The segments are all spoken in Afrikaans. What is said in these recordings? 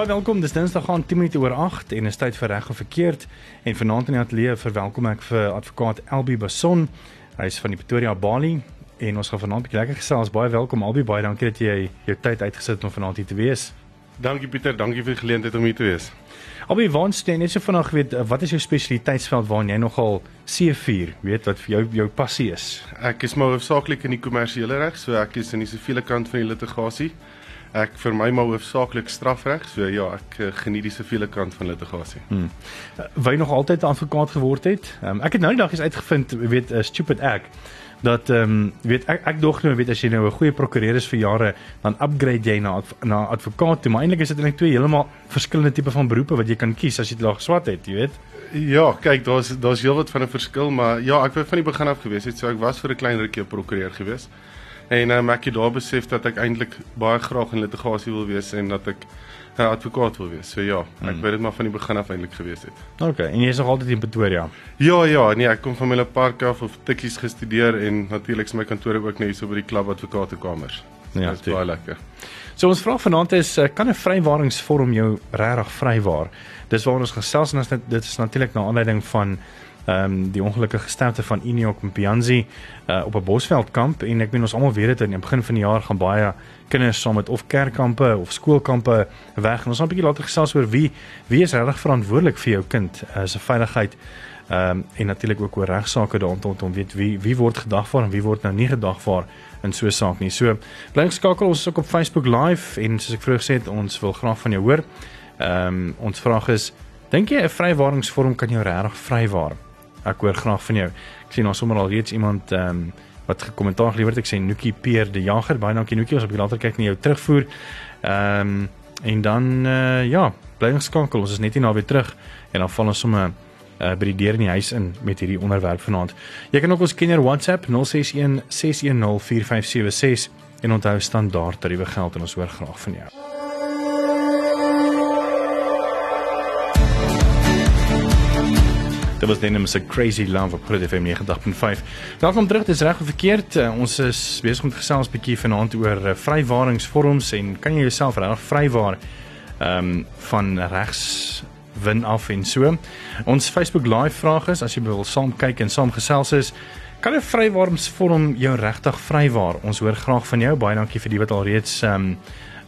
Baie welkom. Dis Dinsdag aan 10 minute oor 8 en is tyd vir reg of verkeerd. En vanaand in die ateljee verwelkom ek vir advokaat Elbi Bason. Hy is van die Pretoria Bali en ons gaan vanaand 'n bietjie lekker gesels. Baie welkom Elbi. Baie dankie dat jy jou tyd uitgesit het om vanaand hier te wees. Dankie Pieter, dankie vir die geleentheid om hier te wees. Albi, waar staan net so vanaand weet wat is jou spesialiteitsveld waarin jy nogal C4, weet wat vir jou jou passie is? Ek is maar hoofsaaklik in die kommersiële reg, so ek is in die siviele kant van die litigasie. Ek vir my maar hoofsaaklik strafreg, so ja, ek uh, geniet die siviele kant van litigasie. Hmm. Uh, Wy nog altyd advokaat geword het. Um, ek het nou die dag eens uitgevind, weet uh, stupid ek dat ehm um, weet ek ek dog nou weet as jy nou 'n goeie prokureur is vir jare dan upgrade jy na na advokaat toe maar eintlik is dit eintlik twee heeltemal verskillende tipe van beroepe wat jy kan kies as jy dit laag swat het jy weet Ja, kyk, daar's daar's heelwat van 'n verskil, maar ja, ek wou van die begin af gewees het, so ek was vir 'n klein rukkie 'n prokureur gewees. En um, ek het daar besef dat ek eintlik baie graag in litigasie wil wees en dat ek 'n advokaat wil wees. So ja, ek hmm. wou dit maar van die begin af eintlik gewees het. OK, en jy is nog altyd in Pretoria? Ja, ja, nee, ek kom van Mille Park af of tikkies gestudeer en natuurlik is my kantoor ook net hier so by die klub advokatekamers. Ja, dit is baie lekker. So ons vraag vanaand is eh, kan 'n vrywaringsvorm jou regtig vrywaar? Dis waaroor ons gesels en dit is natuurlik na aanleiding van ehm um, die ongelukkige sterfte van Iniok Mpianzi uh, op 'n Bosveldkamp en ek meen ons almal weet dit in die begin van die jaar gaan baie kinders saam met of kerkkampe of skoolkampe weg en ons gaan 'n bietjie later gesels oor wie wie is regtig verantwoordelik vir jou kind uh, se veiligheid ehm um, en natuurlik ook oor regsaake daaroor om weet wie wie word gedagvaar en wie word nou nie gedagvaar in so 'n saak nie. So bly geskakel ons is ook op Facebook live en soos ek vroeër gesê het ons wil graag van jou hoor. Ehm um, ons vraag is dink jy 'n vrywaringsvorm kan jou regtig vrywaar? Ek hoor graag van jou. Ek sien ons sommer al reeds iemand ehm um, wat gekommentaar gelewer het. Ek sê Nookie Peer die Jager. Baie dankie Nookie. Ons op later kyk na jou terugvoer. Ehm um, en dan uh, ja, bly geskakel. Ons is net hier na weer terug en dan val ons sommer uh, by die deur in die huis in met hierdie onderwerp vanaand. Jy kan ook ons kenner WhatsApp 061 610 4576 en onthou standaard tariewe geld en ons hoor graag van jou. Was Denim se Crazy Love op Groot FM 90.5. Welkom terug. Dis reg of verkeerd. Uh, ons is besig om te gesels 'n bietjie vanaand oor uh, vrywaringsvorms en kan jy jouself reg vrywaar ehm um, van regs win af en so. Ons Facebook live vraag is as jy wil saam kyk en saam gesels is Kan 'n vrywaringsvorm jou regtig vrywaar? Ons hoor graag van jou. Baie dankie vir die wat al reeds ehm um,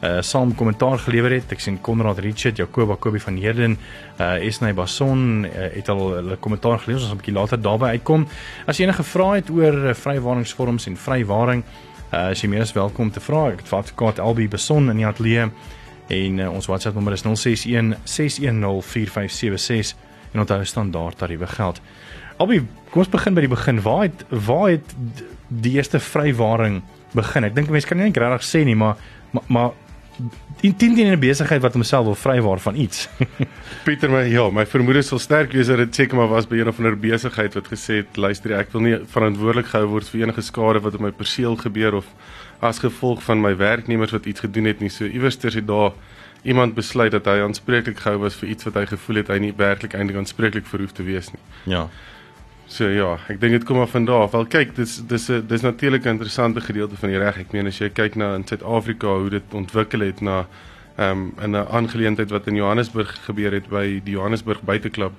uh saam kommentaar gelewer het. Ek sien Konrad Richard, Jacoba Kobie van Herden, uh Esnay Bason uh, het al hulle kommentaar gelewer. Ons gaan 'n bietjie later daarby uitkom. As jy enige vrae het oor uh, vrywaringsvorms en vrywaring, uh as jy meer as welkom te vra. Ek het vir advokaat Albi Bason in die ateljee en uh, ons WhatsApp nommer is 061 610 4576 en onthou standaard tariewe geld. Albi, kom ons begin by die begin. Waar het waar het die eerste vrywaring begin? Ek dink mense kan nie regtig sê nie, maar maar, maar in teen teen 'n besigheid wat homself wil vrywaar van iets. Pieter my ja, my vermoede sal sterk wees dat dit seker maar was by een of ander besigheid wat gesê het, luister ek wil nie verantwoordelik gehou word vir enige skade wat op my perseel gebeur of as gevolg van my werknemers wat iets gedoen het nie. So iewers ter het daar iemand besluit dat hy aanspreeklik gehou was vir iets wat hy gevoel het hy nie werklik eintlik aanspreeklik vir hoef te wees nie. Ja. So ja, ek dink dit kom af van daar. Wel kyk, dis dis 'n dis natuurlik 'n interessante gedeelte van die reg. Ek meen as jy kyk na in Suid-Afrika hoe dit ontwikkel het na ehm um, in 'n aangeleentheid wat in Johannesburg gebeur het by die Johannesburg Buiteklub.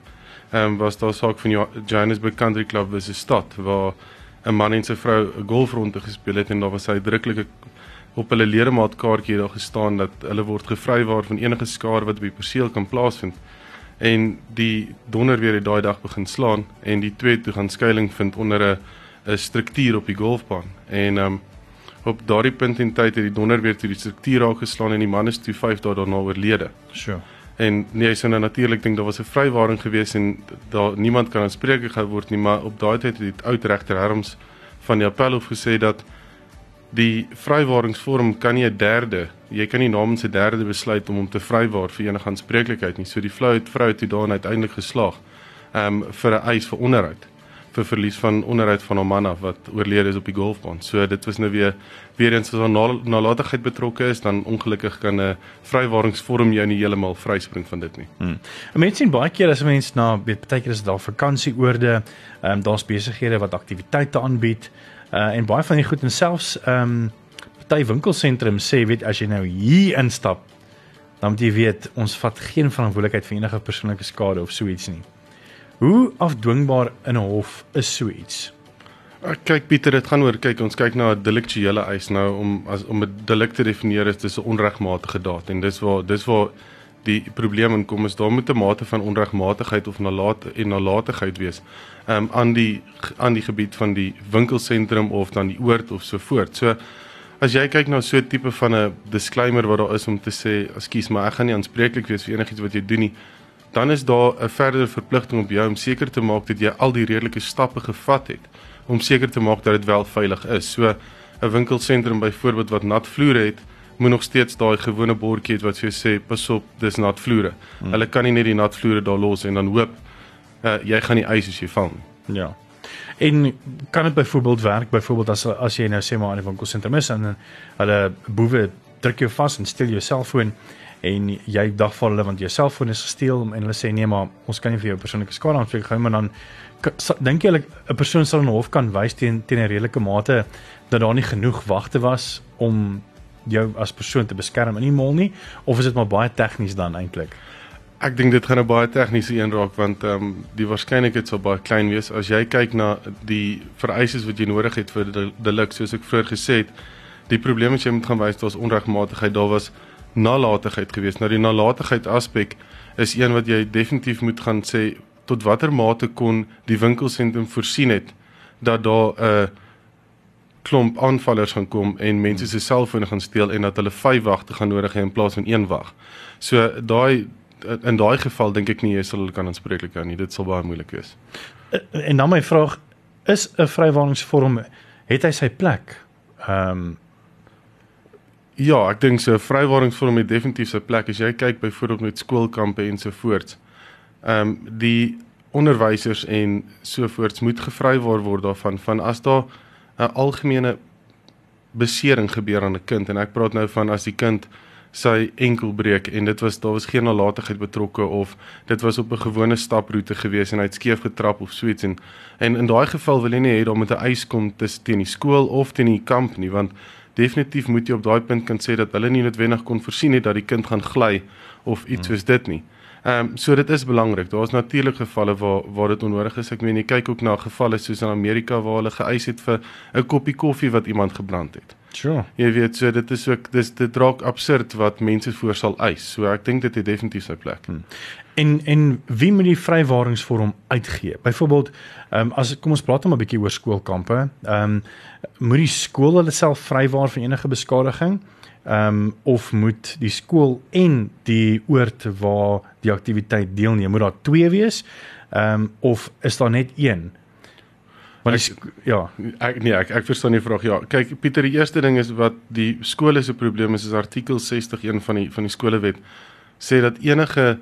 Ehm um, was daar saak van Johannesburg Country Club was 'n stad waar 'n man en sy vrou 'n golfronde gespeel het en daar was hy uitdruklik op hulle ledemaatkaartjie daar gestaan dat hulle word gevrywaar van enige skade wat by perseel kan plaasvind en die donder weer het daai dag begin slaan en die twee toe gaan skuilings vind onder 'n 'n struktuur op die golfbaan en um, op daardie punt in tyd het die donder weer toe die struktuur raak geslaan en die man is toe 5 dae daarna oorlede. Sure. En nee, so nou natuurlik dink daar was 'n vrywaring gewees en daar niemand kan aanspreek gehou word nie, maar op daai tyd het die oud regter Herms van die appelhof gesê dat die vrywaringsvorm kan nie 'n derde, jy kan nie namens 'n derde besluit om hom te vrywaar vir enige aanspreeklikheid nie. So die vrou het vrou toe daarin uiteindelik geslaag um vir 'n eis vir onderhoud vir verlies van onderhoud van hom man af wat oorlede is op die golfbaan. So dit was nou weer weer eens as 'n nalatigheid betrokke is, dan ongelukkig kan 'n vrywaringsvorm jou nie heeltemal vryspring van dit nie. Hmm. Mense sien baie keer as 'n mens na weet baie keer is daar vakansieoorde, ehm um, daar's besighede wat aktiwiteite aanbied. Uh en baie van die goed en selfs ehm um, party winkelsentrums sê weet as jy nou hier instap dan moet jy weet ons vat geen verantwoordelikheid vir enige persoonlike skade of so iets nie. Hoe afdwingbaar in 'n hof is so iets? Kyk Pieter, dit gaan oor kyk ons kyk na 'n deliktuele eis nou om as om 'n delik te definieer is dis 'n onregmatige daad en dis waar dis waar die probleem in kom is daar moet 'n mate van onregmatigheid of nalat en nalatigheid wees um, aan die aan die gebied van die winkelsentrum of dan die oord of so voort. So as jy kyk na so 'n tipe van 'n disclaimer wat daar is om te sê, ekskuus, maar ek gaan nie aanspreeklik wees vir enigiets wat jy doen nie, dan is daar 'n verdere verpligting op jou om seker te maak dat jy al die redelike stappe gevat het om seker te maak dat dit wel veilig is. So 'n winkelsentrum byvoorbeeld wat nat vloere het, moet nog steeds daai gewone bordjie hê wat vir jou sê pas op, dis nat vloere. Hmm. Hulle kan nie net die nat vloere daar los en dan hoop uh, jy gaan nie eis as jy val nie. Ja. En kan dit byvoorbeeld werk byvoorbeeld as as jy nou sê maar aan die winkelsentrum is en hulle boewe druk jou vas en steel jou selfoon en jy dagval hulle want jou selfoon is gesteel en hulle sê nee maar ons kan nie vir jou persoonlike skade aanspreek gou maar dan dink jy 'n persoon sal in hof kan wys teen teen 'n redelike mate dat daar nie genoeg wagte was om jou as persoon te beskerm in die mall nie of is dit maar baie tegnies dan eintlik? Ek dink dit gaan 'n baie tegniese een raak want ehm um, die waarskynlikheid sal baie klein wees. As jy kyk na die vereistes wat jy nodig het vir delik soos ek vroeër gesê het die probleem wat jy moet gaan wys daar's onregmatigheid. Daar was nalatigheid geweest. Nou die nalatigheid aspek is een wat jy definitief moet gaan sê tot watter mate kon die winkelsentrum voorsien het dat daar 'n klomp aanvallers gaan kom en mense se selfone gaan steel en dat hulle vyf wagte gaan nodig hê in plaas van een wag. So daai in daai geval dink ek nie jy sal hulle kan aanspreeklik hou nie. Dit sal baie moeilik wees. En dan my vraag is 'n vrywarningsvorm het hy sy plek? Ehm um, Ja, ek dink so 'n vrywaringsvorm het definitief sy plek as jy kyk byvoorbeeld met skoolkampe en so voort. Ehm um, die onderwysers en so voorts moet gevrywaar word daarvan van as daar 'n algemene besering gebeur aan 'n kind en ek praat nou van as die kind sy enkel breek en dit was daar was geen nalatigheid betrokke of dit was op 'n gewone staproete gewees en hy het skeef getrap of so iets en en in daai geval wil jy nie hê daar moet 'n eis kom tussen teen die skool of teen die kamp nie want definitief moet jy op daai punt kan sê dat hulle nie noodwendig kon voorsien het dat die kind gaan gly of iets hmm. soos dit nie. Ehm um, so dit is belangrik. Daar's natuurlik gevalle waar waar dit onnodig is. Ek meen jy kyk ook na gevalle soos in Amerika waar hulle geëis het vir 'n koppie koffie wat iemand gebrand het. Sure. Jy weet so dit is ook dis dit raak absurd wat mense voor sal eis. So ek dink dit het definitief sy plek. Hmm. En en wie moet die vrywaringsvorm uitgee? Byvoorbeeld, ehm um, as kom ons praat nou 'n bietjie oor skoolkampe. Ehm um, moet die skool hulle self vrywaar van enige beskadiging? Ehm um, of moet die skool en die oord waar die aktiwiteit deelneem, moet daar twee wees? Ehm um, of is daar net een? Maar ek, ja, ek nee, ek ek verstaan die vraag. Ja, kyk Pieter, die eerste ding is wat die skole se probleem is is artikel 61 van die van die skolewet sê dat enige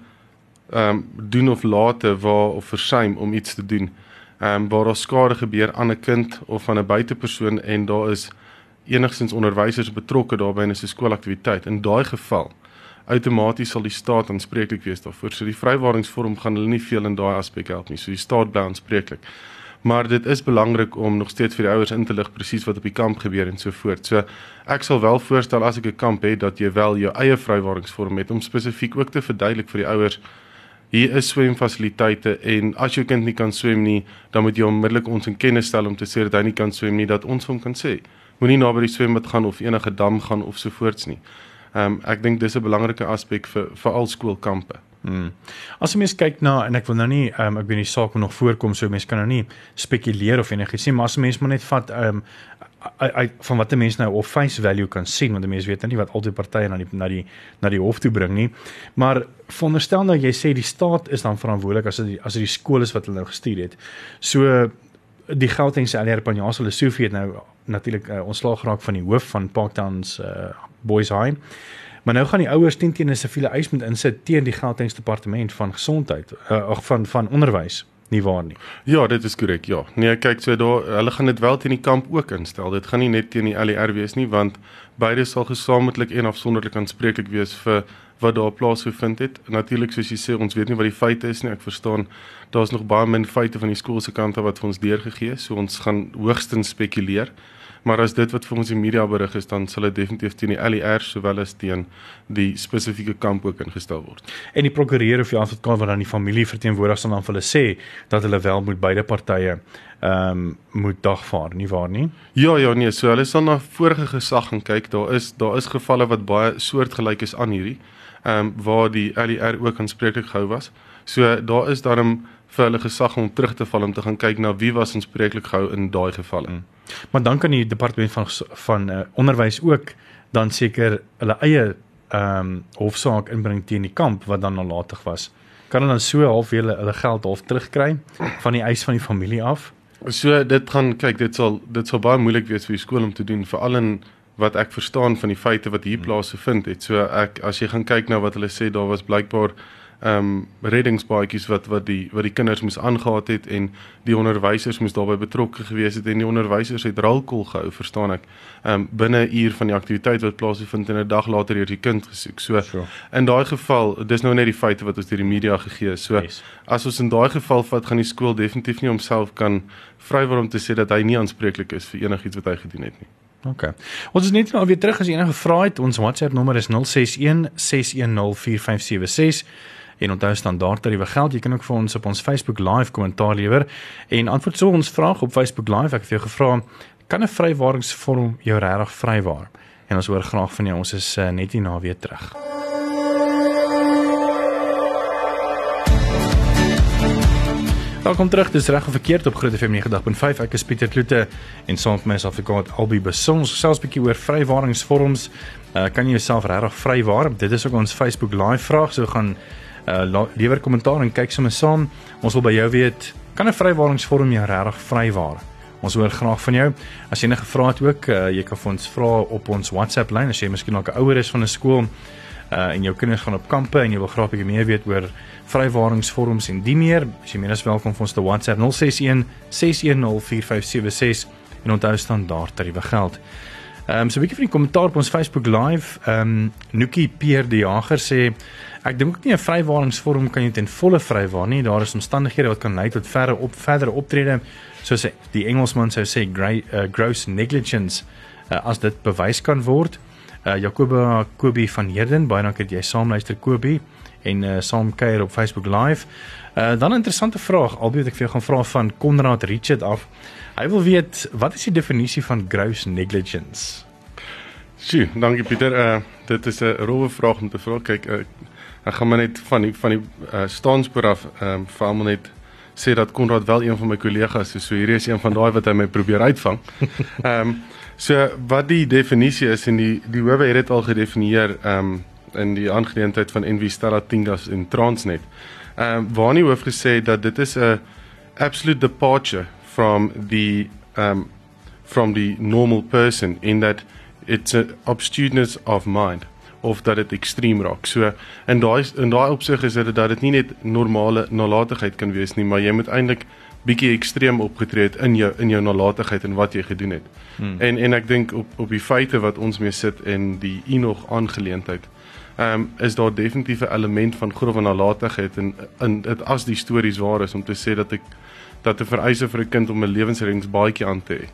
ehm um, doen of late waar of versuim om iets te doen ehm um, waar daar skade gebeur aan 'n kind of aan 'n buitepersoon en daar is enigstens onderwysers betrokke daarbey in 'n skoolaktiwiteit in daai geval outomaties sal die staat aanspreeklik wees daarvoor so die vrywaringsvorm gaan hulle nie veel in daai aspek help nie so die staat bly aanspreeklik maar dit is belangrik om nog steeds vir die ouers in te lig presies wat op die kamp gebeur en so voort. So ek sal wel voorstel as ek 'n kamp het dat jy wel jou eie vrywaringsvorm het om spesifiek ook te verduidelik vir die ouers hier is swemfasiliteite en as jou kind nie kan swem nie, dan moet jy onmiddellik ons in kennis stel om te sê dat hy nie kan swem nie dat ons hom kan sê. Moenie naby die swembad gaan of enige dam gaan of so voorts nie. Ehm um, ek dink dis 'n belangrike aspek vir vir al skoolkampe. Hmm. As jy mens kyk na en ek wil nou nie ehm um, ek weet nie saak nog voorkom so mense kan nou nie spekuleer of enigiets sê maar as mense maar net vat ehm um, uit van wat 'n mens nou of face value kan sien want 'n mens weet nou nie wat al die partye na die na die na die hof toe bring nie. Maar veronderstel nou jy sê die staat is dan verantwoordelik as dit as dit die skool is wat hulle nou gestuur het. So die Gautengse LR Panjasa Lesofie het nou natuurlik uh, ontslaag geraak van die hoof van Parktowns uh, Boys High. Maar nou gaan die ouers teen teen 'n siviele eis moet insit teen die Gautengse departement van gesondheid uh, of van van onderwys nie waar nie. Ja, dit is korrek, ja. Nee, kyk, so daar hulle gaan dit wel teen die kamp ook instel. Dit gaan nie net teen die LER wees nie, want beide sal gesamentlik en afsonderlik aanspreeklik wees vir wat daar plaasgevind het. Natuurlik soos jy sê, ons weet nie wat die feite is nie. Ek verstaan daar's nog baie min feite van die skool se kant af wat vir ons deurgegee is. So ons gaan hoogstens spekuleer. Maar as dit wat vir ons die media berig is, dan sal dit definitief teen die LER sowel as teen die spesifieke kamp ook ingestel word. En die prokureur of die advokaat wat dan die familie verteenwoordig sal dan vir hulle sê dat hulle wel moet beide partye ehm um, moet dagvaar, nie waar nie? Ja, ja, nee, so hulle sal na vorige gesag gaan kyk. Daar is daar is gevalle wat baie soortgelyk is aan hierdie ehm um, waar die LER ook aanspreeklik gehou was. So daar is daarom vir hulle gesag om terug te val om te gaan kyk na wie was aanspreeklik gehou in daai gevalle. Mm. Maar dan kan die departement van van uh, onderwys ook dan seker hulle eie ehm um, hofsaak inbring teen die kamp wat dan nalatig was. Kan hulle dan so half hulle hulle geld half terugkry van die eis van die familie af? So dit gaan kyk dit sal dit sal baie moeilik wees vir die skool om te doen veral in wat ek verstaan van die feite wat hier plaas gevind het. So ek as jy gaan kyk na wat hulle sê daar was blykbaar ehm um, reddingsbaadjies wat wat die wat die kinders moes aangehaat het en die onderwysers moes daarbey betrokke gewees het en die onderwysers het ralkol gehou verstaan ek ehm um, binne 'n uur van die aktiwiteit wat plaasvind en 'n dag later hier die kind gesoek so sure. in daai geval dis nou net die feite wat ons deur die media gegee is so yes. as ons in daai geval vat gaan die skool definitief nie homself kan vrywillig om te sê dat hy nie aanspreeklik is vir enigiets wat hy gedoen het nie OK. Ons is net nou weer terug as jy enige vrae het. Ons WhatsApp nommer is 061 610 4576 en onthou standaard tariewe geld. Jy kan ook vir ons op ons Facebook live kommentaar lewer en antwoord so ons vraag op Facebook live. Ek het jou gevra, kan 'n vrywaringsvorm jou regtig vrywaar? En ons hoor graag van jou. Ons is uh, net hier na weer terug. Welkom terug. Dis reg of verkeerd op Groot FM 90.5. Ek is Pieter Kloete en saam met my is Afrikaat Albi Besons. Selfs 'n bietjie oor vrywaringsvorms. Uh, kan jy jouself regtig vrywaar? Dit is ook ons Facebook live vraag. So gaan uh lewer kommentaar en kyk sommer saam. Ons wil by jou weet, kan 'n vrywaringsvorm jou regtig vrywaar? Ons hoor graag van jou. As jy enige vrae het ook, uh, jy kan vir ons vra op ons WhatsApp lyn as jy miskien dalk 'n ouer is van 'n skool uh en jou kinders gaan op kampe en jy wil graag bietjie meer weet oor vrywaringsvorms en die meer, as jy meer as welkom vir ons te WhatsApp 061 610 4576 en onthou standaard tariewe geld. Ehm um, so 'n bietjie van die kommentaar op ons Facebook live. Ehm um, Nookie Pierre die Jager sê Ek dink ook nie 'n vrywaringsvorm kan jy ten volle vrywaar nie. Daar is omstandighede wat kan lei tot verder op verdere optrede soos die Engelsman sou sê uh, gross negligence uh, as dit bewys kan word. Uh, Jacoba Kobie van Herden, baie dankie dat jy saamluister Kobie en uh, saam kuier op Facebook live. Uh, dan 'n interessante vraag, albeet ek vir jou gaan vra van Konrad Richard af. Hy wil weet wat is die definisie van gross negligence? Sjoe, dankie Pieter. Uh, dit is 'n rowwe vraag om te vra. Kyk, uh, Ek gaan maar net van die van die uh, staanspoor af ehm um, vir almal net sê dat Konrad wel een van my kollegas is. So hierdie is een van daai wat hy my probeer uitvang. Ehm um, so wat die definisie is en die die howe het dit al gedefinieer ehm um, in die aangeleentheid van Envy Stella Tingas in Transnet. Ehm um, waar nie hoof gesê dat dit is 'n absolute departure from the um from the normal person in that it's a obtuseness of mind of dat dit ekstreem raak. So in daai in daai opsig is dit dat dit nie net normale nalatigheid kan wees nie, maar jy moet eintlik bietjie ekstreem opgetree het in jou in jou nalatigheid en wat jy gedoen het. Hmm. En en ek dink op op die feite wat ons mee sit en die Enoch aangeleentheid. Ehm um, is daar definitief 'n element van grove nalatigheid en in dit as die stories waar is om te sê dat ek dat 'n vereise vir 'n kind om 'n lewensreddingsbaadjie aan te hê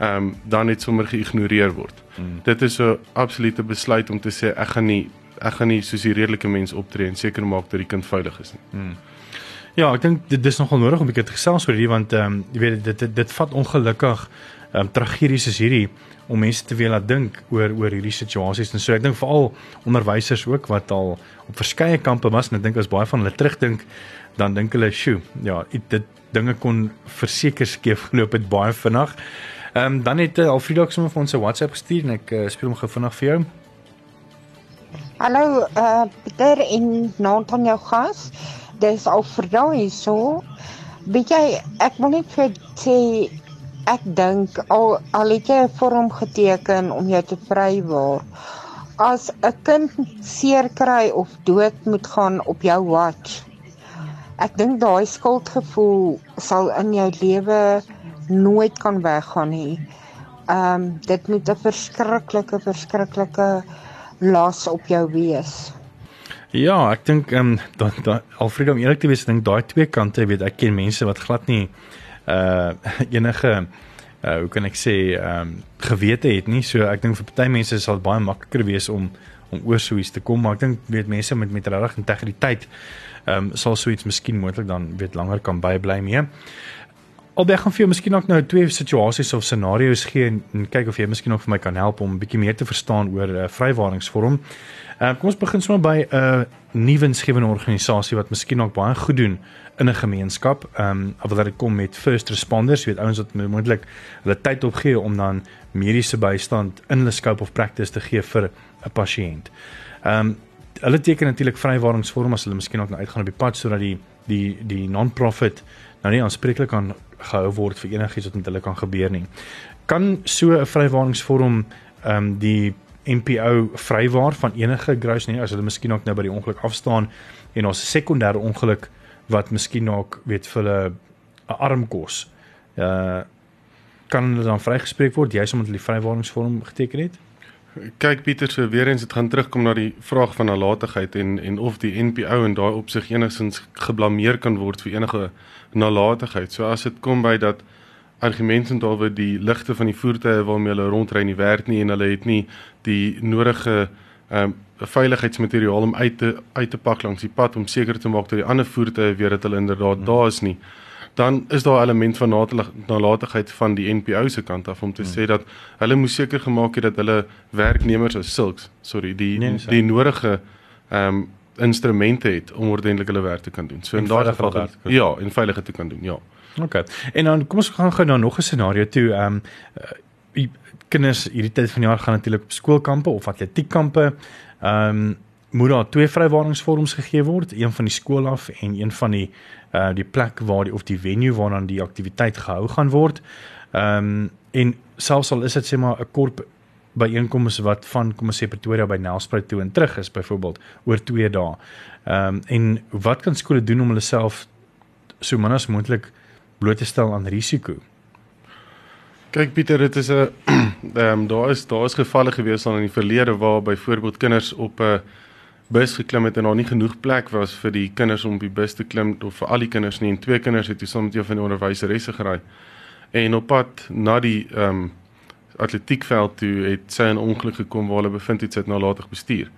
ehm um, dan net sommer geïgnoreer word. Mm. Dit is 'n absolute besluit om te sê ek gaan nie ek gaan nie soos die redelike mens optree en seker maak dat die kind veilig is nie. Mm. Ja, ek dink dit is nogal nodig om 'n bietjie te gesels oor hierdie want ehm um, jy weet dit dit, dit vat ongelukkig ehm um, tragedies is hierdie om mense te wil laat dink oor oor hierdie situasies en so ek dink veral onderwysers ook wat al op verskeie kampe was en ek dink as baie van hulle terugdink dan dink hulle, "Sjoe, ja, dit dinge kon verseker skeef geloop het baie vinnig." Ehm um, dan het uh, Alfredo ook sommer vir ons 'n WhatsApp gestuur en ek uh, speel hom gou vinnig vir jou. Hallo uh Pieter en Nathan jou gas. Dis Alfredo hier so. Weet jy, ek wil net vir sê ek dink al al het jy 'n vorm geteken om jou te vrywaar. As 'n kind seer kry of dood moet gaan op jou watch. Ek dink daai skuldgevoel sal in jou lewe nooit kan weggaan nie. Ehm um, dit moet 'n verskriklike verskriklike las op jou wees. Ja, ek dink ehm um, dan da, Alfred om eerlik te wees, ek dink daai twee kante, weet ek ken mense wat glad nie uh enige uh hoe kan ek sê ehm um, gewete het nie. So ek dink vir party mense sal dit baie makliker wees om om oor so iets te kom, maar ek dink weet mense met met regtig integriteit ehm um, sal so iets miskien moontlik dan weet langer kan bybly mee. Albei gaan vir jou miskien ook nou twee situasies of scenario's gee en, en kyk of jy miskien ook vir my kan help om 'n bietjie meer te verstaan oor 'n uh, vrywaringsvorm. Ehm uh, kom ons begin sommer by 'n uh, nuwe winsgewende organisasie wat miskien ook baie goed doen in 'n gemeenskap. Ehm um, of wat dit kom met first responders, weet ouens wat moontlik hulle tyd opgee om dan mediese bystand in hulle scope of practice te gee vir 'n pasiënt. Ehm um, hulle teken natuurlik vrywaringsvorm as hulle miskien ook nou uitgaan op die pad sodat die die die non-profit nou nie aanspreeklik kan gehou word vir enigiets wat met hulle kan gebeur nie. Kan so 'n vrywaringsvorm ehm um, die NPO vrywaar van enige gross nie as hulle miskien ook nou by die ongeluk afstaan en ons sekondêre ongeluk wat miskien ook weet vir hulle 'n arm kos. Uh kan hulle dan vrygespreek word jy's omdat hulle die vrywaringsvorm geteken het? Kyk Pieter, so weer eens dit gaan terugkom na die vraag van nalatigheid en en of die NPO in daai opsig enigstens geblameer kan word vir enige nalatigheid. So as dit kom by dat argumente oor die ligte van die voertuie waarmee hulle rondry nie werk nie en hulle het nie die nodige ehm um, veiligheidsmateriaal om uit te uit te pak langs die pad om seker te maak dat die ander voertuie weet dat hulle inderdaad hmm. daar is nie dan is daar 'n element van nalatigheid van die NPO se kant af om te hmm. sê dat hulle moes seker gemaak het dat hulle werknemers as silks sorry die nee, die nodige ehm um, instrumente het om ordentlik hulle werk te kan doen. So in daardie geval ja, en veilig te kan doen. Ja. OK. En dan kom ons gaan gou na nog 'n scenario toe. Ehm um, uh, kinders hierdie tyd van die jaar gaan natuurlik op skoolkampe of atletiekkampe. Ehm um, moet daar twee vrywaringsvorms gegee word, een van die skool af en een van die uh die plek waar die of die venue waarna die aktiwiteit gehou gaan word. Ehm um, en selfs al is dit sê maar 'n kort byeenkomste wat van kom ons sê Pretoria by Nelspruit toe en terug is byvoorbeeld oor 2 dae. Ehm um, en wat kan skole doen om hulle self so min as moontlik bloot te stel aan risiko? Kyk Pieter, dit is 'n ehm um, daar is daar is gevalle gewees aan in die verlede waar byvoorbeeld kinders op 'n bus geklim het en daar nie genoeg plek was vir die kinders om op die bus te klim of vir al die kinders nie en twee kinders het toe saam met een van die onderwyseresse geraai. En op pad na die ehm um, atletiekveld toe het sy 'n ongeluk gekom waar hulle bevind het sy het nalatig bestuur.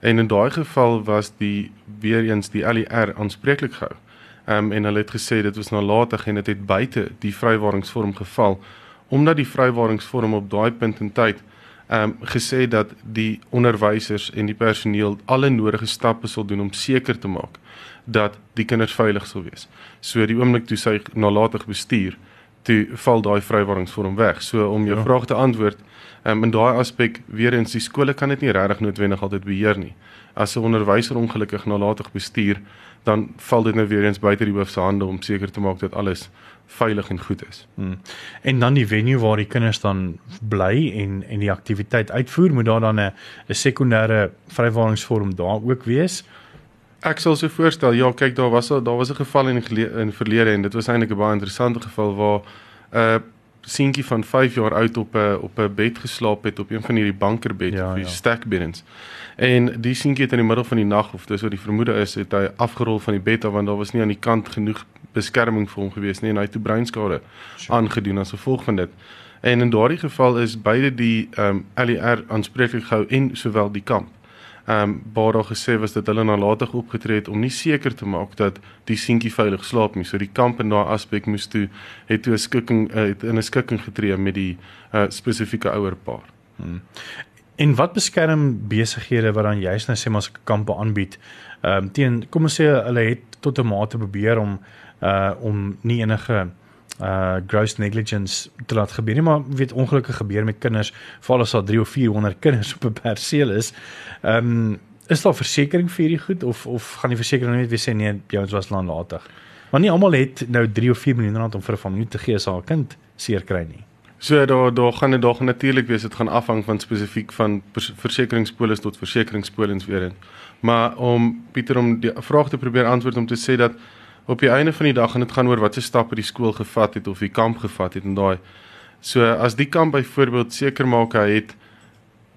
En in daai geval was die weer eens die LER aanspreeklik gehou. Ehm um, en hulle het gesê dit was nalatig en dit het, het buite die vrywaringsvorm geval omdat die vrywaringsvorm op daai punt in tyd ehm um, gesê dat die onderwysers en die personeel alle nodige stappe sal doen om seker te maak dat die kinders veilig sal wees. So die oomblik toe sy nalatig bestuur toe val daai vrywaringsvorm weg. So om jou ja. vraag te antwoord, um, in daai aspek weer eens die skole kan dit nie regtig noodwendig altyd beheer nie. As 'n onderwyser ongelukkig nalatig bestuur, dan val dit nou weer eens buite die hoof se hande om seker te maak dat alles veilig en goed is. Hmm. En dan die venue waar die kinders dan bly en en die aktiwiteit uitvoer, moet daar dan 'n 'n sekondêre vrywaringsvorm daar ook wees Ek sal so voorstel, ja, kyk daar was daar was 'n geval in in verlede en dit was eintlik 'n baie interessante geval waar 'n uh, seentjie van 5 jaar oud op 'n op 'n bed geslaap het op een van hierdie bankerbed ja, of die ja. stackbeddens. En die seentjie het in die middel van die nag of dis wat die vermoede is, het hy afgerol van die bed af want daar was nie aan die kant genoeg beskerming vir hom gewees nie en hy het toe breinskade sure. aangedoen as gevolg van dit. En in daardie geval is beide die ehm um, LER aanspreeklik gehou en sowel die kamp ehm um, waar daar gesê was dat hulle nalatig opgetree het om nie seker te maak dat die seentjie veilig slaap nie. So die kamp en daai aspek moes toe het toe 'n skikking uh, het in 'n skikking getree met die uh, spesifieke ouer paar. Hmm. En wat beskerm besighede wat dan juist nou sê maar se kampe aanbied? Ehm um, teen kom ons sê hulle het tot 'n mate probeer om uh om nie enige uh gross negligence te laat gebeur nie maar weet ongelukke gebeur met kinders veral as daar 3 of 400 kinders op 'n perseel is. Ehm um, is daar versekerings vir hierdie goed of of gaan die versekering net weer sê nee jou was laatlatig. Maar nie almal het nou 3 of 4 miljoen rand om vir 'n familie te gee as haar kind seer kry nie. So daar daar gaan dit daar natuurlik wees dit gaan afhang van spesifiek van versekeringspolis tot versekeringspolins weer in. Maar om Pieter om die vraag te probeer antwoord om te sê dat op die einde van die dag gaan dit gaan oor watter stappe die skool gevat het of die kamp gevat het en daai. So as die kamp byvoorbeeld seker maak hy het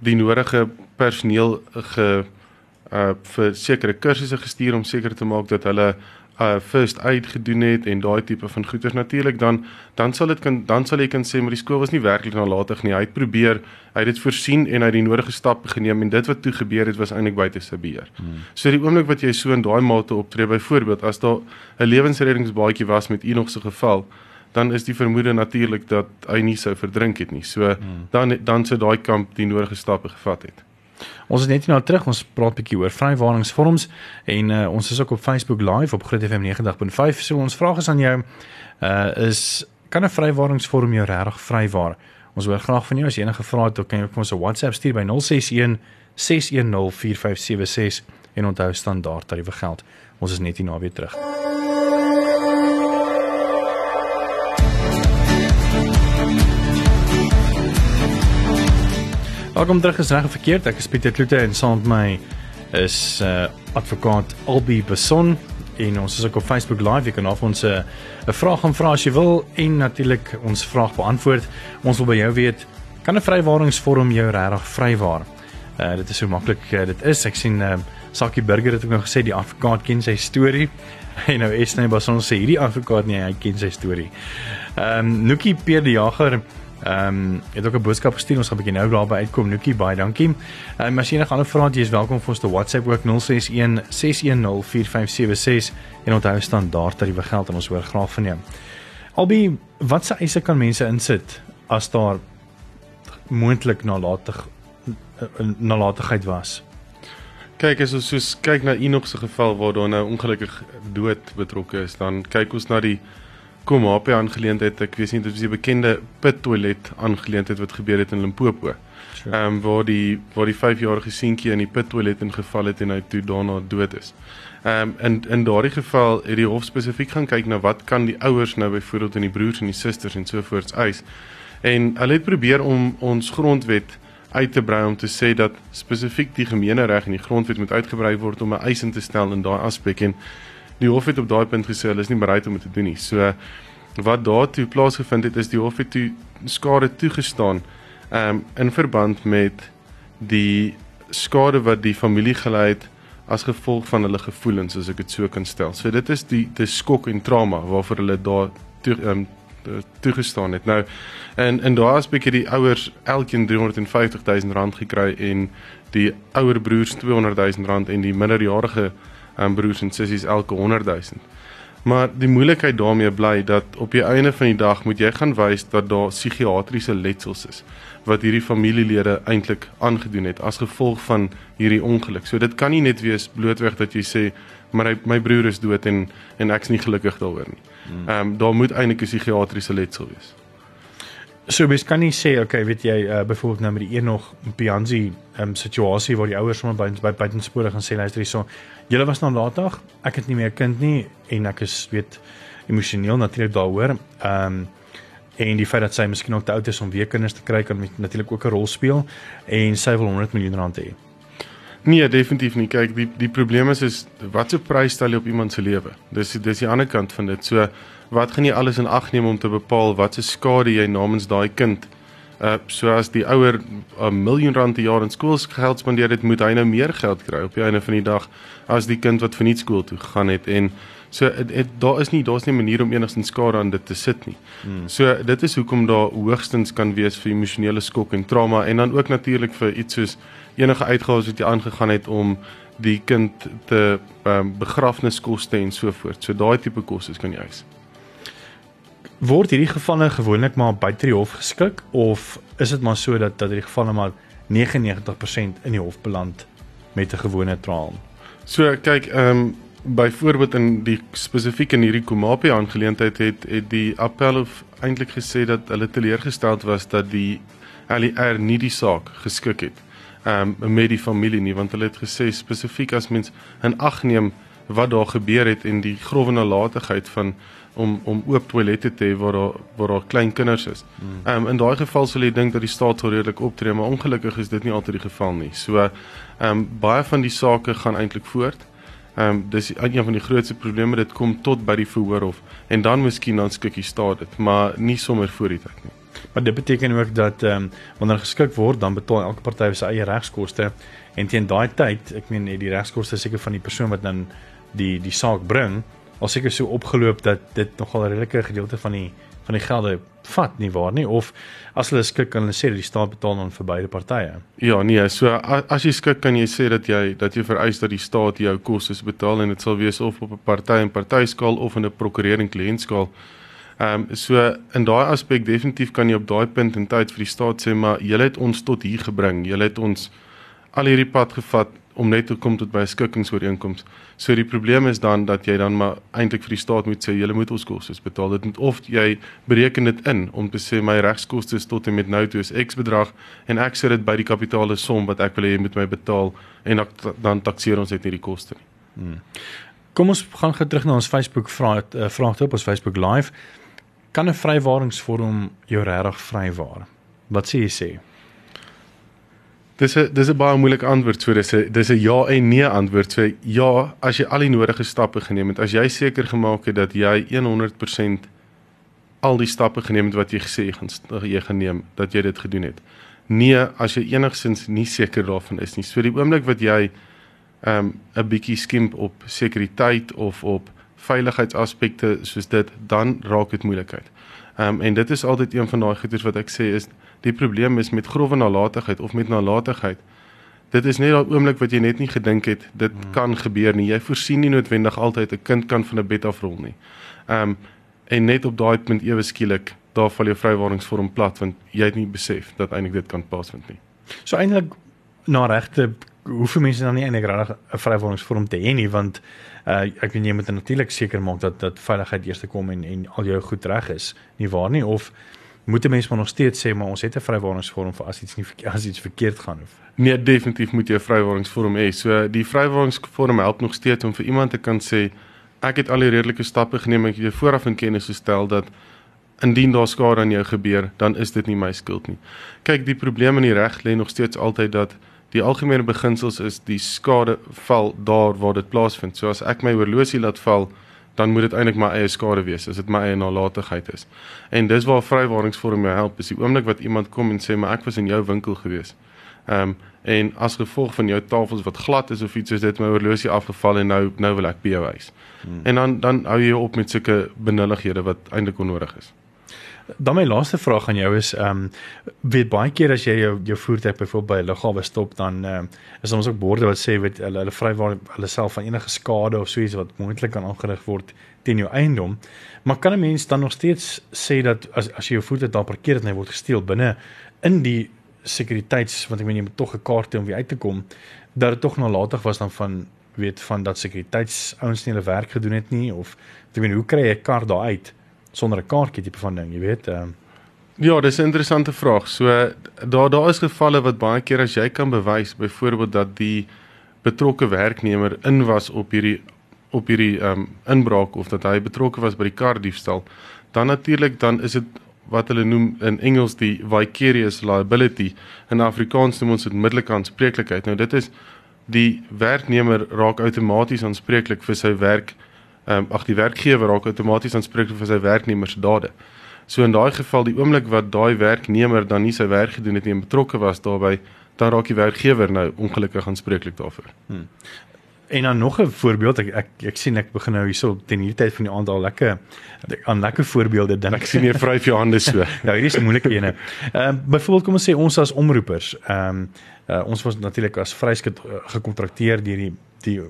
die nodige personeel ge uh vir sekere kursusse gestuur om seker te maak dat hulle uh first aid gedoen het en daai tipe van goeders natuurlik dan dan sal dit kan dan sal jy kan sê maar die skool was nie werklik nalatig nie. Hy het probeer, hy het dit voorsien en hy het die nodige stappe geneem en dit wat toe gebeur het was eintlik buite sy beheer. Hmm. So die oomblik wat jy so in daai mate optree byvoorbeeld as daar 'n lewensreddingsbaadjie was met Enoch se geval, dan is die vermoede natuurlik dat hy nie sou verdrink het nie. So hmm. dan dan sou daai kamp die nodige stappe gevat het. Ons is net nou terug. Ons praat 'n bietjie oor vrywarings en uh, ons is ook op Facebook live op Groot FM 90.5. So ons vraag is aan jou uh is kan 'n vrywaringsvorm jou regtig vrywaar? Ons hoor graag van jou as jy enige vrae het, kan jy vir ons 'n WhatsApp stuur by 061 610 4576 en onthou standaard tariewe geld. Ons is net hier na weer terug. Welkom terug is reg of verkeerd. Ek is Pieter Kloete en saam met my is uh advokaat Albi Beson en ons is ook op Facebook live. Jy kan af ons 'n uh, vraag gaan vra as jy wil en natuurlik ons vraag beantwoord. Ons wil by jou weet, kan 'n vrywaringsvorm jou regtig vrywaar? Uh dit is so maklik uh, dit is. Ek sien uh Sakie Burger het ook nog gesê die advokaat ken sy storie. En nou Esney Beson sê hierdie advokaat nie, hy ken sy storie. Ehm um, Nookie Pierre die Jager Ehm um, het ook 'n boodskap gestuur. Ons gaan 'n bietjie nou daarby uitkom. Nookie, baie dankie. Ehm um, as jy enige ander vrae het, jy is welkom vir ons te WhatsApp ook 061 610 4576 en onthou standaard tariewe geld en ons hoor graag van jou. Albi, watse eise kan mense insit as daar moontlik nalatig nalatigheid was? Kyk as ons soos kyk na Enoch se geval waar daar nou ongelukkig dood betrokke is, dan kyk ons na die kom HP aangeleentheid. Ek weet nie dit is 'n bekende pit toilet aangeleentheid wat gebeur het in Limpopo. Ehm sure. um, waar die waar die 5-jarige seentjie in die pit toilet ingeval het en hy toe daarna dood is. Ehm um, in in daardie geval het die hof spesifiek gaan kyk na wat kan die ouers nou byvoorbeeld en die broers en die susters en so voorts eis. En hulle het probeer om ons grondwet uit te brei om te sê dat spesifiek die gemeenereg en die grondwet moet uitgebrei word om 'n eis in te stel in daai aspek en die hof het op daai punt gesê hulle is nie bereid om dit te doen nie. So wat daartoe plaasgevind het is die hof het toe skade toegestaan um, in verband met die skade wat die familie gelei het as gevolg van hulle gevoelens as ek dit so kan stel. So dit is die die skok en trauma waarvoor hulle daar toe um, toegestaan het. Nou en en daar aspek het die ouers elkeen 350 000 rand gekry en die ouer broers 200 000 rand en die minderjarige um, broers en sissies elke 100 000. Maar die moeilikheid daarmee bly dat op die einde van die dag moet jy gaan wys dat daar psigiatriese letsels is wat hierdie familielede eintlik aangedoen het as gevolg van hierdie ongeluk. So dit kan nie net wees blootweg dat jy sê maar hy, my broer is dood en en ek's nie gelukkig daaroor nie. Hmm. Ehm um, daar moet eintlik 'n psigiatriese letsel wees. So mens kan nie sê okay, weet jy, uh, byvoorbeeld nou met die een nog Pianzi um, situasie waar die ouers sommer by by buitenspore gaan sê luister hierso, julle was nou laatdag, ek het nie meer 'n kind nie en ek is weet emosioneel natuurlik daaroor. Ehm um, en die feit dat sy miskien nog te oud is om weer kinders te kry kan natuurlik ook 'n rol speel en sy wil 100 miljoen rand hê. Nee, definitief nie. Kyk, die die probleem is is wat se prys stel jy op iemand se lewe? Dis dis die ander kant van dit. So wat gaan jy alles in ag neem om te bepaal wat se skade jy namens daai kind uh so as die ouer 'n miljoen rand per jaar in skoolgeld spandeer het, moet hy nou meer geld kry op die einde van die dag as die kind wat verniet skool toe gegaan het en so het, het, daar is nie daar's nie 'n manier om enigstens skade aan dit te sit nie. Hmm. So dit is hoekom daar hoogstens kan wees vir emosionele skok en trauma en dan ook natuurlik vir iets soos enige uitgawes wat jy aangegaan het om die kind te um, begrafniskoste en so voort. So daai tipe kostes kan jy eis word hierdie gevalle gewoonlik maar buite die hof geskik of is dit maar so dat dat hierdie gevalle maar 99% in die hof beland met 'n gewone trial? So kyk, ehm um, byvoorbeeld in die spesifiek in hierdie Komapi aangeleentheid het het die appelhof eintlik gesê dat hulle teleurgesteld was dat die LER nie die saak geskik het ehm um, met die familie nie want hulle het gesê spesifiek as mens in ag neem wat daar gebeur het en die grove nalatigheid van om om oop toilette te hê waar daar waar daar klein kinders is. Hmm. Ehm um, in daai geval sal jy dink dat die staat sou redelik optree, maar ongelukkig is dit nie altyd die geval nie. So ehm um, baie van die sake gaan eintlik voort. Ehm um, dis een van die grootste probleme dit kom tot by die verhoorhof en dan miskien dan skik die staat dit, maar nie sommer voor die tyd nie. Maar dit beteken ook dat ehm um, wanneer geskik word, dan betaal elke party sy eie regskoste en teen daai tyd, ek meen die regskoste seker van die persoon wat dan die die saak bring al seker so opgeloop dat dit nogal 'n redelike gedeelte van die van die gelde vat nie waar nie of as hulle skik kan hulle sê dat die staat betaal dan vir beide partye. Ja, nee, so as jy skik kan jy sê dat jy dat jy vereis dat die staat jou kostes betaal en dit sal wees of op 'n party en partyskaal of in 'n prokureur en kliëntskaal. Ehm um, so in daai aspek definitief kan jy op daai punt in tyd vir die staat sê maar julle het ons tot hier gebring. Julle het ons al hierdie pad gevat om net te kom tot by 'n skikkingsooreenkoms. So die probleem is dan dat jy dan maar eintlik vir die staat moet sê jy moet ons kostes betaal. Dit moet of jy bereken dit in om te sê my regskoste tot en met nou toe is X bedrag en ek sit dit by die kapitaale som wat ek wil hê jy moet my betaal en dan takseer ons net hierdie koste nie. Hmm. Kom ons gaan gou terug na ons Facebook vraag uh, vraag op ons Facebook live. Kan 'n vrywaringsvorm jou regtig vrywaar? Wat sê jy sê? Dis 'n dis 'n baie moeilike antwoord. So dis 'n dis 'n ja en nee antwoord. So ja, as jy al die nodige stappe geneem het, as jy seker gemaak het dat jy 100% al die stappe geneem het wat jy gesê jy gaan jy gaan neem, dat jy dit gedoen het. Nee, as jy enigsins nie seker daarvan is nie. So die oomblik wat jy ehm um, 'n bietjie skimp op sekuriteit of op veiligheidsaspekte soos dit, dan raak dit moeilikheid. Ehm um, en dit is altyd een van daai goeders wat ek sê is die probleem is met grove nalatigheid of met nalatigheid. Dit is net daai oomblik wat jy net nie gedink het dit hmm. kan gebeur nie. Jy voorsien nie noodwendig altyd 'n kind kan van 'n bed afrol nie. Ehm um, en net op daai punt ewe skielik daar val jou vrywaringsvorm plat want jy het nie besef dat eintlik dit kan plaasvind nie. So eintlik na regte hoeveel mense dan nie eintlik regtig 'n vrywaringsvorm te hê nie want uh, ek weet jy moet natuurlik seker maak dat dat veiligheid eers te kom en en al jou goed reg is nie waar nie of moet 'n mens maar nog steeds sê maar ons het 'n vrywaringsvorm vir as iets nie as iets verkeerd gaan of nee definitief moet jy 'n vrywaringsvorm hê so die vrywaringsvorm help nog steeds om vir iemand te kan sê ek het al die redelike stappe geneem ek het jou vooraf in kennis gestel dat indien daar skade aan jou gebeur dan is dit nie my skuld nie kyk die probleem in die reg lê nog steeds altyd dat Die algemene beginsels is die skade val daar waar dit plaasvind. So as ek my horlosie laat val, dan moet dit eintlik my eie skade wees as dit my eie nalatigheid is. En dis waar vrywaringsvorm jou help. Is die oomblik wat iemand kom en sê maar ek was in jou winkel gewees. Ehm um, en as gevolg van jou tafels wat glad is of iets soos dit my horlosie afgeval en nou nou wil ek by jou huis. Hmm. En dan dan hou jy op met sulke benullighede wat eintlik onnodig is. Dan my laaste vraag aan jou is ehm um, weet baie keer as jy jou jou voertuig byvoorbeeld by 'n lughawe stop dan um, is ons ook borde wat sê weet hulle hulle vrywaar hulle self van enige skade of so iets wat moontlik kan aangerig word teen jou eiendom. Maar kan 'n mens dan nog steeds sê dat as as jy jou voertuig daar parkeer het en hy word gesteel binne in die sekuriteits want ek meen jy moet tog 'n kaart hê om uit te kom dat dit tog nalatig was dan van weet van dat sekuriteitsouens nie hulle werk gedoen het nie of ek meen hoe kry jy 'n kar daar uit? Sonder 'n kaartjie tipe van ding, jy weet. Ehm uh, Ja, dis 'n interessante vraag. So daar daar is gevalle wat baie keer as jy kan bewys byvoorbeeld dat die betrokke werknemer in was op hierdie op hierdie ehm um, inbraak of dat hy betrokke was by die kar diefstal, dan natuurlik dan is dit wat hulle noem in Engels die vicarious liability in Afrikaans noem ons dit middelike aanspreeklikheid. Nou dit is die werknemer raak outomaties aanspreeklik vir sy werk ehm um, ag die werkgewer raak outomaties aanspreeklik vir sy werknemer se dade. So in daai geval die oomblik wat daai werknemer dan nie sy werk gedoen het nie en betrokke was daarbey, dan raak die werkgewer nou ongelukkig aanspreeklik daarvoor. Hmm. En dan nog 'n voorbeeld, ek ek ek sien ek begin nou hierso teen hierdie tyd van die aand al lekker aan lekker voorbeelde dink. Ek sien jy vryf jou hande so. ja, hierdie is 'n moeilike ene. Ehm uh, byvoorbeeld kom ons sê ons as omroepers, ehm um, uh, ons was natuurlik as vryskut uh, gekontrakteer deur die die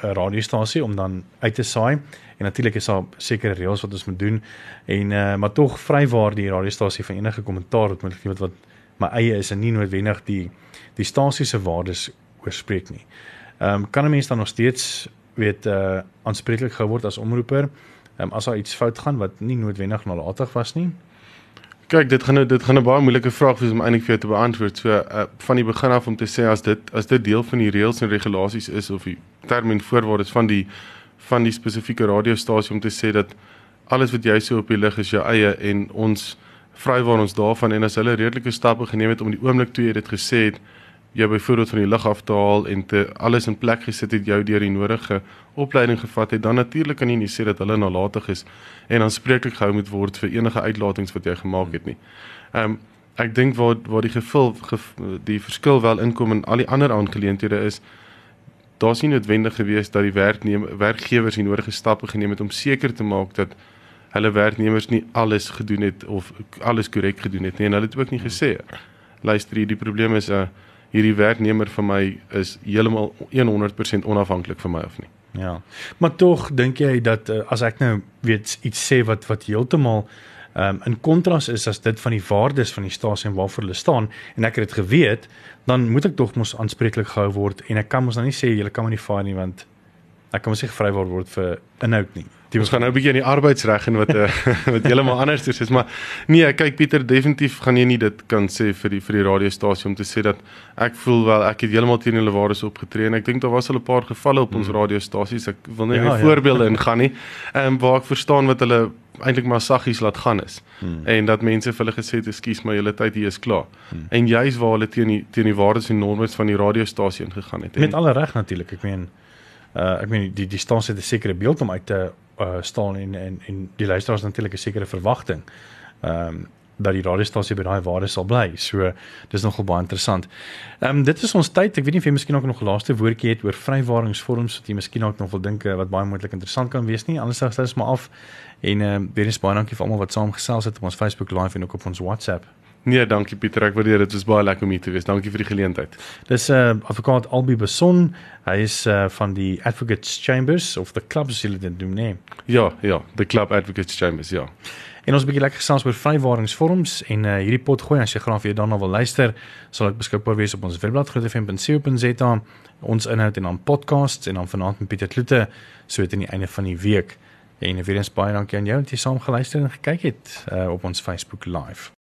radiostasie om dan uit te saai en natuurlik is daar sekere reëls wat ons moet doen en uh, maar tog vrywaar die radiostasie van enige kommentaar wat moontlik wat, wat my eie is en nie noodwendig die die stasie se waardes oorspreek nie. Ehm um, kan 'n mens dan nog steeds weet uh aanspreeklik gehou word as omroeper ehm um, as daar iets fout gaan wat nie noodwendig nalatig was nie? Kyk, dit gaan nou dit gaan 'n baie moeilike vraag wees om eintlik vir jou te beantwoord. So uh, van die begin af om te sê as dit as dit deel van die reëls en regulasies is of die term en voorwaardes van die van die spesifieke radiostasie om te sê dat alles wat jy so op die lig is jou eie en ons vrywaar ons daarvan en as hulle redelike stappe geneem het om die oomblik toe jy dit gesê het jy byvoorbeeld van die lug af te haal en te alles in plek gesit het jou deur die nodige opleiding gevat het, dan natuurlik kan jy nie sê dat hulle nalatig is en aanspreeklik gehou moet word vir enige uitlatings wat jy gemaak het nie. Ehm um, ek dink waar waar die gevul ge, die verskil wel inkom in al die ander aangeleenthede is daar's nie noodwendig gewees dat die werknemer werkgewers die nodige stappe geneem het om seker te maak dat hulle werknemers nie alles gedoen het of alles korrek gedoen het nie en hulle het ook nie gesê luister hier die probleem is 'n uh, hierdie werknemer vir my is heeltemal 100% onafhanklik van my of nie Ja. Maar tog dink jy dat uh, as ek nou weet iets sê wat wat heeltemal um, in kontras is as dit van die waardes van die stasie en waarvoor hulle staan en ek het dit geweet, dan moet ek tog mos aanspreeklik gehou word en ek kan mos nou nie sê jy kan my nie vaar nie want ek kan mos nie gevry word vir inhoud nie. Die ons gaan nou 'n bietjie in die arbeidsreg en wat uh, wat heeltemal anders is, maar nee, kyk Pieter, definitief gaan jy nie dit kan sê vir die vir die radiostasie om te sê dat ek voel wel ek het heeltemal teen hulle waardes opgetree en ek dink daar was al 'n paar gevalle op ons hmm. radiostasies. Ek wil nie ja, meer ja. voorbeelde ingaan nie. Ehm um, waar ek verstaan wat hulle eintlik maar saggies laat gaan is. Hmm. En dat mense vir hulle gesê het, "Ekskuus, maar julle tyd hier is klaar." Hmm. En juis waar hulle teen die teen die waardes en normes van die radiostasie ingegaan het. Met alle reg natuurlik. Ek meen uh ek meen die die stasie het 'n sekere beeld om uit te uh staan en en en die luisteraars natuurlik 'n sekere verwagting. Ehm um, dat die radiostasie by daai waarde sal bly. So dis nogal baie interessant. Ehm um, dit is ons tyd. Ek weet nie of jy miskien ook nog 'n laaste woordjie het oor vrywaringsvorms wat jy miskien ook nog wil dink eh, wat baie moontlik interessant kan wees nie. Anders sal dit maar af. En ehm uh, weer eens baie dankie vir almal wat saamgesels het op ons Facebook live en ook op ons WhatsApp. Nee, dankie Pieter. Ek waardeer dit. Dit was baie lekker om hier te wees. Dankie vir die geleentheid. Dis 'n uh, advokaat Albi Beson. Hy is uh, van die Advocates Chambers of the Club as hulle dit noem, nee. Ja, ja, the Club Advocates Chambers, ja. En ons 'n bietjie lekker gesels oor vrywaringsvorms en uh, hierdie pot gooi as jy graag vir daarna wil luister, sal dit beskikbaar wees op ons webblad grootefm.co.za, ons inhoud en dan podcasts en dan vanaand met Pieter Kloete so dit aan die einde van die week. En weer eens baie dankie aan jou dat jy saam geluister en gekyk het uh, op ons Facebook live.